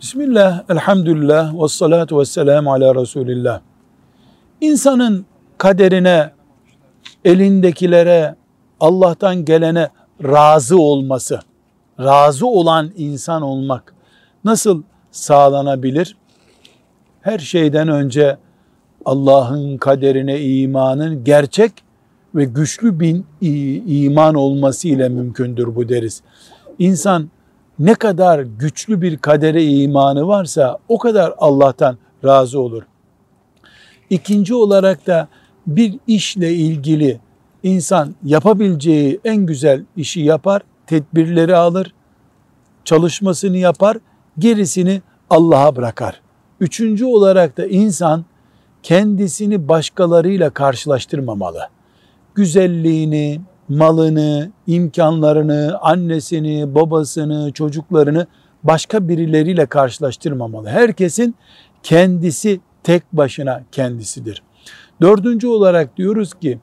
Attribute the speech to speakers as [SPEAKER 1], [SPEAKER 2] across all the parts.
[SPEAKER 1] Bismillah, elhamdülillah, ve salatu ve selamu ala Resulillah. İnsanın kaderine, elindekilere, Allah'tan gelene razı olması, razı olan insan olmak nasıl sağlanabilir? Her şeyden önce Allah'ın kaderine imanın gerçek ve güçlü bir iman olması ile mümkündür bu deriz. İnsan ne kadar güçlü bir kadere imanı varsa o kadar Allah'tan razı olur. İkinci olarak da bir işle ilgili insan yapabileceği en güzel işi yapar, tedbirleri alır, çalışmasını yapar, gerisini Allah'a bırakar. Üçüncü olarak da insan kendisini başkalarıyla karşılaştırmamalı. Güzelliğini, malını, imkanlarını, annesini, babasını, çocuklarını başka birileriyle karşılaştırmamalı. Herkesin kendisi tek başına kendisidir. Dördüncü olarak diyoruz ki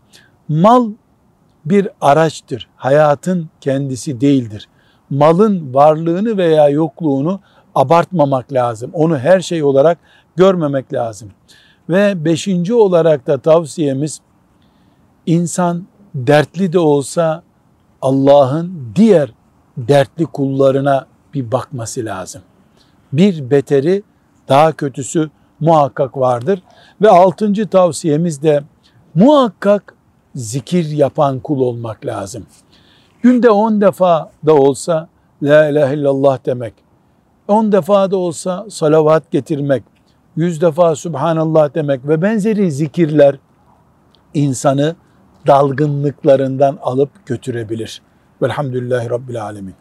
[SPEAKER 1] mal bir araçtır. Hayatın kendisi değildir. Malın varlığını veya yokluğunu abartmamak lazım. Onu her şey olarak görmemek lazım. Ve beşinci olarak da tavsiyemiz insan dertli de olsa Allah'ın diğer dertli kullarına bir bakması lazım. Bir beteri daha kötüsü muhakkak vardır. Ve altıncı tavsiyemiz de muhakkak zikir yapan kul olmak lazım. Günde on defa da olsa La ilahe illallah demek, on defa da olsa salavat getirmek, yüz defa Subhanallah demek ve benzeri zikirler insanı dalgınlıklarından alıp götürebilir. Velhamdülillahi Rabbil Alemin.